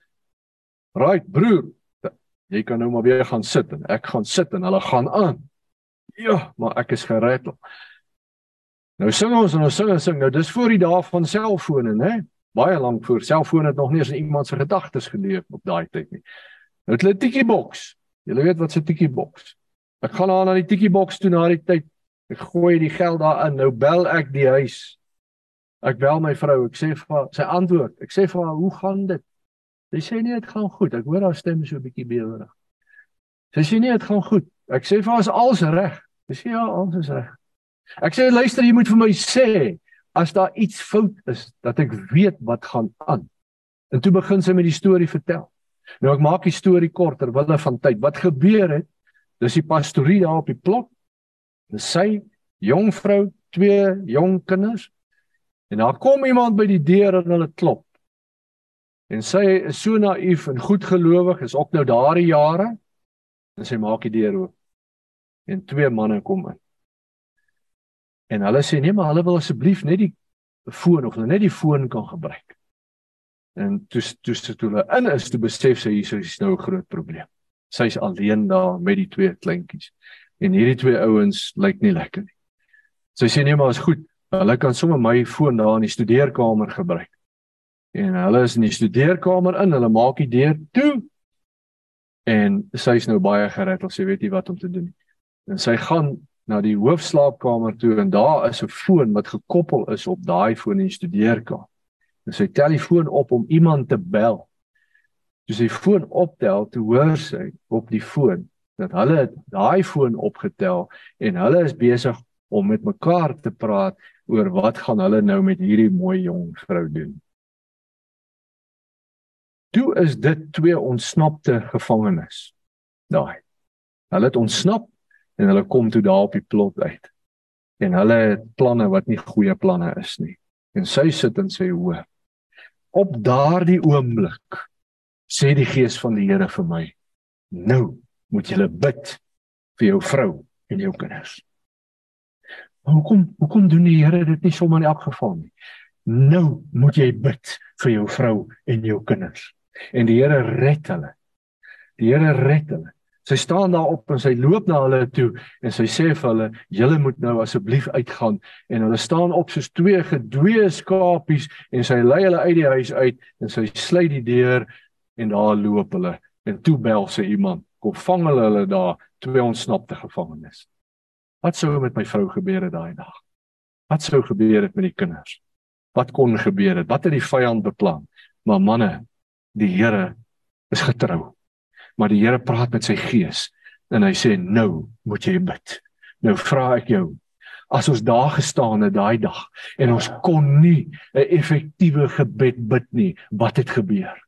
right broer, jy kan nou maar weer gaan sit en ek gaan sit en hulle gaan aan. Ja, maar ek is gered. Nou sing ons en ons sing en sing. Nou dis voor die dae van selfone, né? Baie lank voor. Selfone het nog nie eens in iemand se gedagtes geleef op daai tyd nie. Nou het hulle tikkie boks. Julle weet wat 'n tikkie boks. Ek gaan aan na die tikkie boks toe na die tyd. Ek gooi die geld daarin. Nou bel ek die huis. Ek bel my vrou. Ek sê vir haar, sy antwoord. Ek sê vir haar, "Hoe gaan dit?" Sy sê nee, dit gaan goed. Ek hoor haar stem so 'n bietjie bewerig. Sy sê nee, dit gaan goed. Ek sê vir haar, "Is alles reg?" Sy sê ja, alles is reg. Ek sê luister, jy moet vir my sê as daar iets fout is dat ek weet wat gaan aan. En toe begin sy met die storie vertel. Nou ek maak die storie korter wille van tyd. Wat gebeur het? Dis die pastorie daar op die plot. Dis sy jong vrou, twee jong kinders. En daar kom iemand by die deur en hulle klop. En sy is so naïef en goedgelowig, is ook nou daardie jare. En sy maak die deur oop. En twee manne kom in. En hulle sê nee, maar hulle wil asseblief net die foon of net die foon kan gebruik. En toe toe sit hulle in is toe besef sy hier is nou 'n groot probleem. Sy's alleen daar met die twee kleintjies. En hierdie twee ouens lyk nie lekker nie. Sy sê nee, maar is goed. Hulle kan sommer my foon daar in die studeerkamer gebruik. En hulle is in die studeerkamer in, hulle maak die deur toe. En sy is nou baie gered, sy weet nie wat om te doen nie. En sy gaan na die hoofslaapkamer toe en daar is 'n foon wat gekoppel is op daai foon in die studeerkamer. En sy tel die foon op om iemand te bel. Toe sy foon optel, toe hoor sy op die foon dat hulle daai foon opgetel en hulle is besig om met mekaar te praat oor wat gaan hulle nou met hierdie mooi jong vrou doen. Toe is dit twee ontsnapte gevangenes. Daai. Hulle het ontsnap en hulle kom toe daar op die plot uit. En hulle het planne wat nie goeie planne is nie. En sy sit en sê hoor. Op daardie oomblik sê die gees van die Here vir my: "Nou moet jy bid vir jou vrou en jou kinders." Hoekom hoekom doen die Here dit nie sommer in elk geval nie? Nou moet jy bid vir jou vrou en jou kinders. En die Here red hulle. Die Here red hulle. Sy staan daar op en sy loop na hulle toe en sy sê vir hulle: "Julle moet nou asseblief uitgaan." En hulle staan op soos twee gedwee skapies en sy lei hulle uit die huis uit en sy sluit die deur en daar loop hulle. En toe bel sy iemand, kom vang hulle hulle daar, twee ontsnapte gevangenes. Wat sou met my vrou gebeur het daai dag? Wat sou gebeur het met die kinders? Wat kon gebeur het? Wat het die vyand beplan? Maar manne, die Here is getrou. Maar die Here praat met sy gees en hy sê nou moet jy bid. Nou vra ek jou, as ons daar gestaan het daai dag en ons kon nie 'n effektiewe gebed bid nie, wat het gebeur?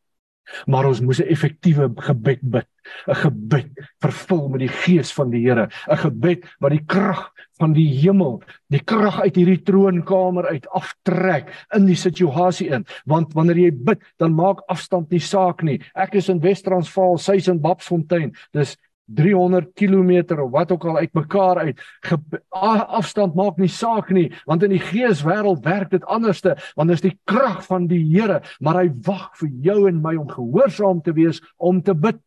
Maar ons moes 'n effektiewe gebed bid, 'n gebed vervul met die gees van die Here, 'n gebed wat die krag van die hemel, die krag uit hierdie troonkamer uit aftrek in die situasie in. Want wanneer jy bid, dan maak afstand nie saak nie. Ek is in Wes-Transvaal, sy's in Babsfontein. Dis 300 km of wat ook al uitmekaar uit. Afstand maak nie saak nie want in die geeswêreld werk dit anderste want dit is die krag van die Here maar hy wag vir jou en my om gehoorsaam te wees om te bid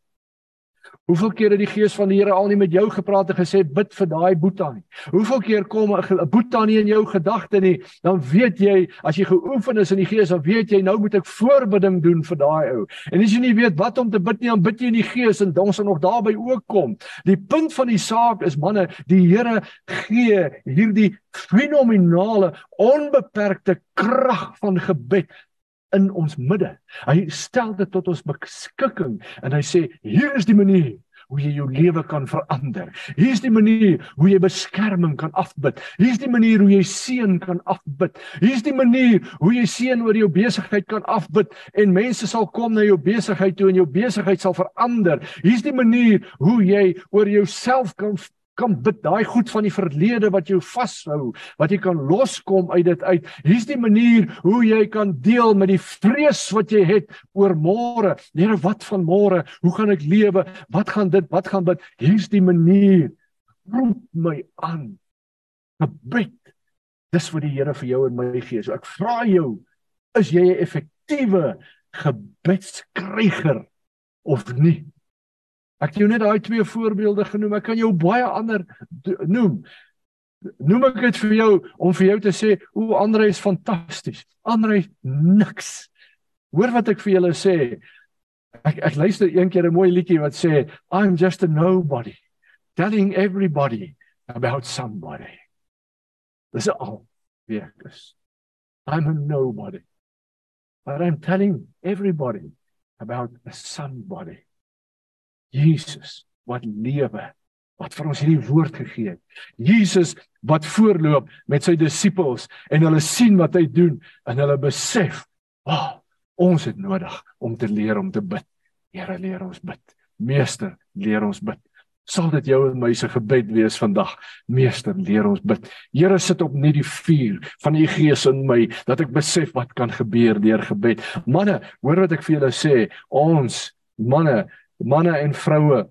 Hoeveel keer het die gees van die Here al nie met jou gepraat en gesê bid vir daai boeta nie? Hoeveel keer kom 'n boeta nie in jou gedagte nie? Dan weet jy as jy geoefen is in die gees, dan weet jy nou moet ek voorbidding doen vir daai ou. En as jy nie weet wat om te bid nie, dan bid jy in die gees en dan sal nog daarby ook kom. Die punt van die saak is manne, die Here gee hierdie fenominale onbeperkte krag van gebed in ons midde. Hy stel dit tot ons beskikking en hy sê hier is die manier hoe jy jou lewe kan verander. Hier is die manier hoe jy beskerming kan afbid. Hier is die manier hoe jy seën kan afbid. Hier is die manier hoe jy seën oor jou besigheid kan afbid en mense sal kom na jou besigheid toe en jou besigheid sal verander. Hier is die manier hoe jy oor jouself kan kan bid daai goed van die verlede wat jou vashou, wat jy kan loskom uit dit uit. Hier's die manier hoe jy kan deel met die vrees wat jy het oor môre. Here, wat van môre? Hoe gaan ek lewe? Wat gaan dit? Wat gaan bid? Hier's die manier. Roep my aan. Gebed. Dis wat die Here vir jou en my gee. So ek vra jou, is jy 'n effektiewe gebedskryger of nie? Ek het jou net daai twee voorbeelde genoem. Ek kan jou baie ander noem. Noem ek dit vir jou om vir jou te sê hoe Andre is fantasties. Andre niks. Hoor wat ek vir julle sê. Ek ek luister een keer 'n mooi liedjie wat sê I'm just a nobody telling everybody about somebody. Dis al wie ek is. I'm a nobody. But I'm telling everybody about somebody. Jesus wat lewe wat vir ons hierdie woord gegee het. Jesus wat voorloop met sy disippels en hulle sien wat hy doen en hulle besef, "Ag, oh, ons het nodig om te leer om te bid." Here leer ons bid. Meester, leer ons bid. Sal dit jou en my se gebed wees vandag? Meester, leer ons bid. Here sit op net die vuur van u gees in my dat ek besef wat kan gebeur deur gebed. Manne, hoor wat ek vir julle sê. Ons manne manne en vroue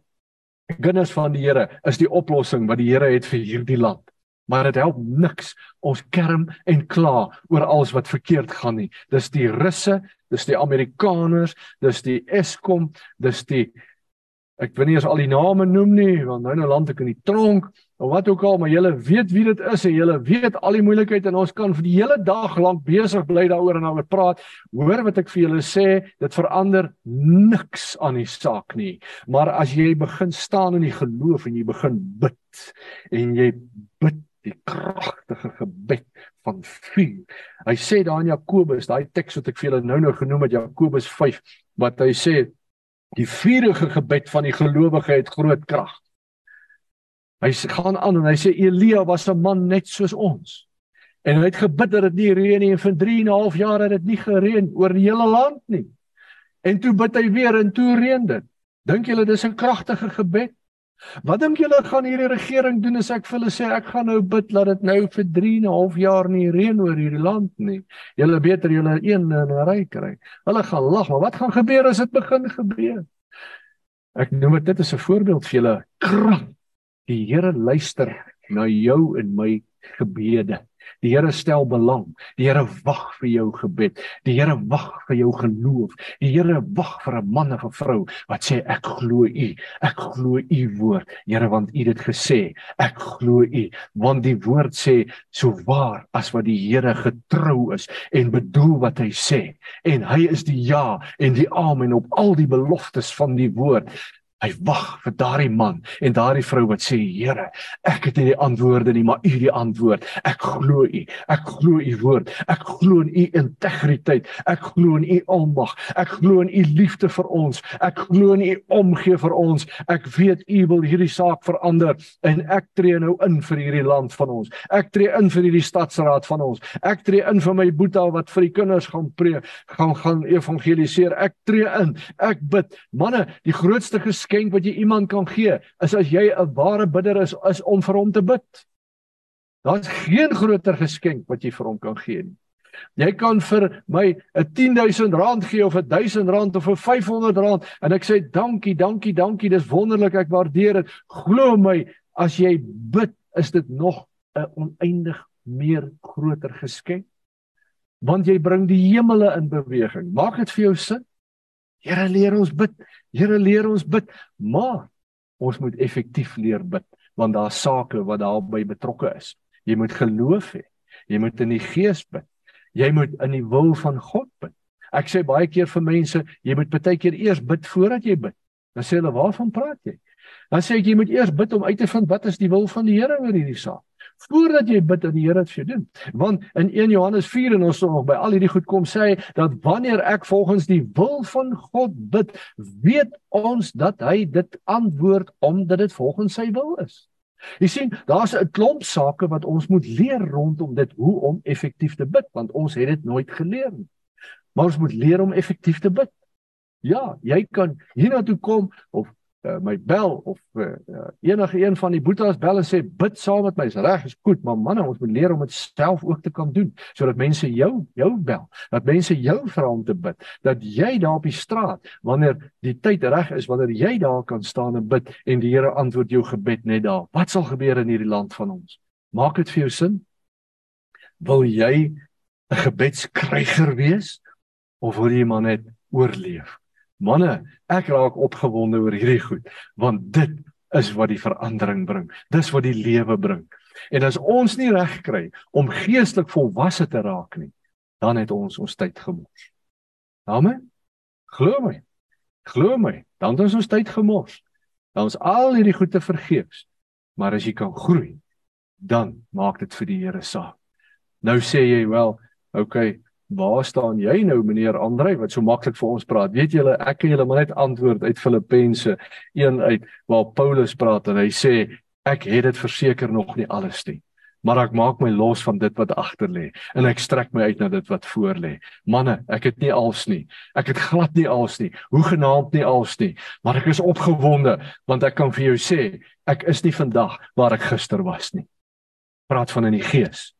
kinders van die Here is die oplossing wat die Here het vir hierdie land. Maar dit help niks ons kerm en kla oor alles wat verkeerd gaan nie. Dis die Russe, dis die Amerikaners, dis die Eskom, dis die Ek wil nie eens al die name noem nie want nou nou land ek in die tronk of wat ook al, maar julle weet wie dit is en julle weet al die moeilikheid en ons kan vir die hele dag lank besig bly daaroor en daaroor praat. Hoor wat ek vir julle sê, dit verander niks aan die saak nie. Maar as jy begin staan in die geloof en jy begin bid en jy bid die kragtige gebed van vuur. Hy sê daar in Jakobus, daai teks wat ek vir julle nou-nou genoem het Jakobus 5, wat hy sê die vuurige gebed van die gelowige het groot krag. Hy gaan aan en hy sê Elia was 'n man net soos ons. En hy het gebid dat dit nie reën nie en vir 3 en 'n half jaar het dit nie gereën oor die hele land nie. En toe bid hy weer en toe reën dit. Dink julle dis 'n kragtige gebed? Wat dink julle gaan hierdie regering doen as ek vir hulle sê ek gaan nou bid dat dit nou vir 3 en 'n half jaar nie reën oor hierdie land nie. Julle beter julle een in 'n ry kry. Hulle gaan lag, maar wat gaan gebeur as dit begin gebeur? Ek noem dit as 'n voorbeeld vir julle krag. Die Here luister na jou en my gebede. Die Here stel belang. Die Here wag vir jou gebed. Die Here wag vir jou geloof. Die Here wag vir 'n man of 'n vrou wat sê ek glo U. Ek glo U woord. Here want U het dit gesê. Ek glo U want die woord sê so waar as wat die Here getrou is en bedoel wat hy sê. En hy is die ja en die amen op al die beloftes van die woord. Hy wag vir daardie man en daardie vrou wat sê Here, ek het nie die antwoorde nie, maar U die antwoord. Ek glo U. Ek glo U woord. Ek glo in U integriteit. Ek glo in U almag. Ek glo in U liefde vir ons. Ek glo in U omgee vir ons. Ek weet U wil hierdie saak verander en ek tree nou in vir hierdie land van ons. Ek tree in vir hierdie stadsraad van ons. Ek tree in vir my boetie wat vir die kinders gaan preek, gaan gaan evangeliseer. Ek tree in. Ek bid. Manne, die grootste ges geskenk wat jy iemand kan gee is as jy 'n ware bidder is is om vir hom te bid. Daar's geen groter geskenk wat jy vir hom kan gee nie. Jy kan vir my 'n 10000 rand gee of 'n 1000 rand of 'n 500 rand en ek sê dankie, dankie, dankie, dis wonderlik, ek waardeer dit. Glo my, as jy bid, is dit nog 'n oneindig meer groter geskenk. Want jy bring die hemele in beweging. Maak dit vir jou sin? Here leer ons bid. Here leer ons bid, maar ons moet effektief leer bid want daar's sake wat daarbey betrokke is. Jy moet geloof hê. Jy moet in die gees bid. Jy moet in die wil van God bid. Ek sê baie keer vir mense, jy moet baie keer eers bid voordat jy bid. Dan sê hulle, "Waarvan praat jy?" Dan sê ek jy moet eers bid om uit te vind wat is die wil van die Here oor hierdie saak voordat jy bid dat die Here dit vir jou doen. Want in 1 Johannes 4 en ons sal nog by al hierdie goed kom sê dat wanneer ek volgens die wil van God bid, weet ons dat hy dit antwoord omdat dit volgens sy wil is. Jy sien, daar's 'n klomp sake wat ons moet leer rondom dit hoe om effektief te bid, want ons het dit nooit geleer nie. Maar ons moet leer om effektief te bid. Ja, jy kan hiernatoe kom of uh, my bel of uh, enige een van die boetas bel en sê bid saam met my. Is reg, is goed, maar manne, ons moet leer om dit self ook te kan doen sodat mense jou jou bel. Dat mense jou vra om te bid. Dat jy daar op die straat wanneer die tyd reg is, wanneer jy daar kan staan en bid en die Here antwoord jou gebed net daar. Wat sal gebeur in hierdie land van ons? Maak dit vir jou sin? Wil jy 'n gebedskryger wees of wil jy maar net oorleef? Manne, ek raak opgewonde oor hierdie goed want dit is wat die verandering bring. Dis wat die lewe bring. En as ons nie reg kry om geestelik volwasse te raak nie, dan het ons ons tyd gemors. Amen. Glo my. Glo my, dan het ons ons tyd gemors. Dan ons al hierdie goeie vergeefs. Maar as jy kan groei, dan maak dit vir die Here saak. Nou sê jy wel, okay, Waar staan jy nou meneer Andrei wat so maklik vir ons praat? Weet julle, ek kan julle maar net antwoord uit Filippense 1 uit waar Paulus praat en hy sê ek het dit verseker nog nie alles nie. Maar ek maak my los van dit wat agter lê en ek strek my uit na dit wat voor lê. Manne, ek het nie als nie. Ek het glad nie als nie. Hoe genaamd nie als nie, maar ek is opgewonde want ek kan vir jou sê, ek is nie vandag waar ek gister was nie. Praat van in die gees.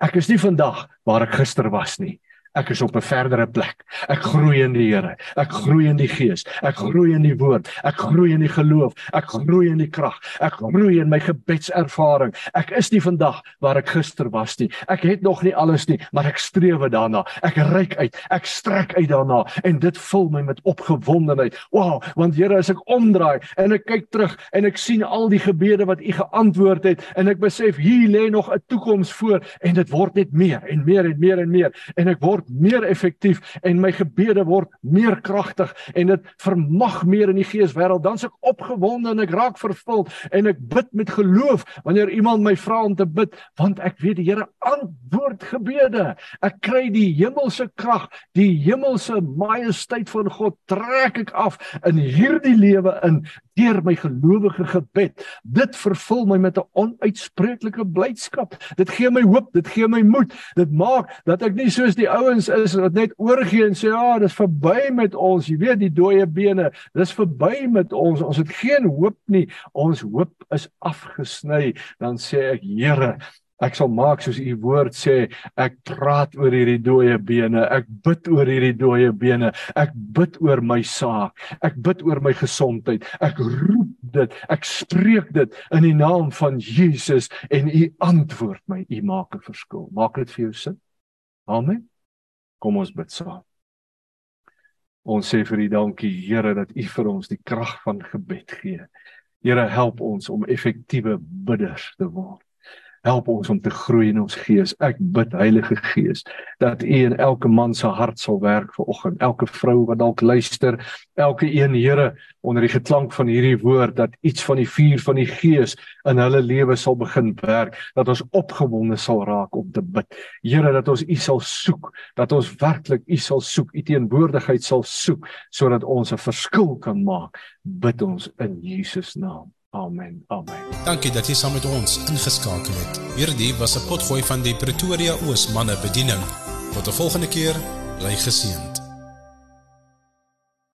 Ek is nie vandag waar ek gister was nie. Ek is op 'n verdere plek. Ek groei in die Here. Ek groei in die Gees. Ek groei in die woord. Ek groei in die geloof. Ek groei in die krag. Ek groei in my gebedservaring. Ek is nie vandag waar ek gister was nie. Ek het nog nie alles nie, maar ek streef daarna. Ek reik uit. Ek strek uit daarna en dit vul my met opgewondenheid. Wow, want Here, as ek omdraai en ek kyk terug en ek sien al die gebede wat U geantwoord het en ek besef hier lê nog 'n toekoms voor en dit word net meer en meer en meer en meer en ek word word meer effektief en my gebede word meer kragtig en dit vermag meer in die geeswêreld dan se ek opgewonde en ek raak vervuld en ek bid met geloof wanneer iemand my vra om te bid want ek weet die Here antwoord gebede. Ek kry die hemelse krag die hemelse majesteit van God trek ek af in hierdie lewe in deur my gelowige gebed. Dit vervul my met 'n onuitspreeklike blydskap. Dit gee my hoop, dit gee my moed. Dit maak dat ek nie soos die ouens is wat net oorgee en sê ja, dis verby met ons. Jy weet die dooie bene, dis verby met ons. Ons het geen hoop nie. Ons hoop is afgesny. Dan sê ek, Here, Ek sal maak soos u woord sê, ek praat oor hierdie dooie bene, ek bid oor hierdie dooie bene, ek bid oor my saak, ek bid oor my gesondheid. Ek roep dit, ek spreek dit in die naam van Jesus en u antwoord my, u maak 'n verskil. Maak dit vir jou sin? Amen. Kom ons bid saam. Ons sê vir u dankie Here dat u vir ons die krag van gebed gee. Here help ons om effektiewe bidders te word. Help ons om te groei in ons gees. Ek bid Heilige Gees dat U in elke man se hart sal werk vanoggend. Elke vrou wat dalk luister, elke een Here onder die geklank van hierdie woord dat iets van die vuur van die Gees in hulle lewe sal begin werk, dat ons opgewonde sal raak om te bid. Here dat ons U sal soek, dat ons werklik U sal soek, U teenwoordigheid sal soek sodat ons 'n verskil kan maak. Bid ons in Jesus naam. Amen. Amen. Dankie dat jy saam met ons ingeskakel het. Hierdie was 'n potgooi van die Pretoria Oos manne bediening. Tot 'n volgende keer, bly geseën.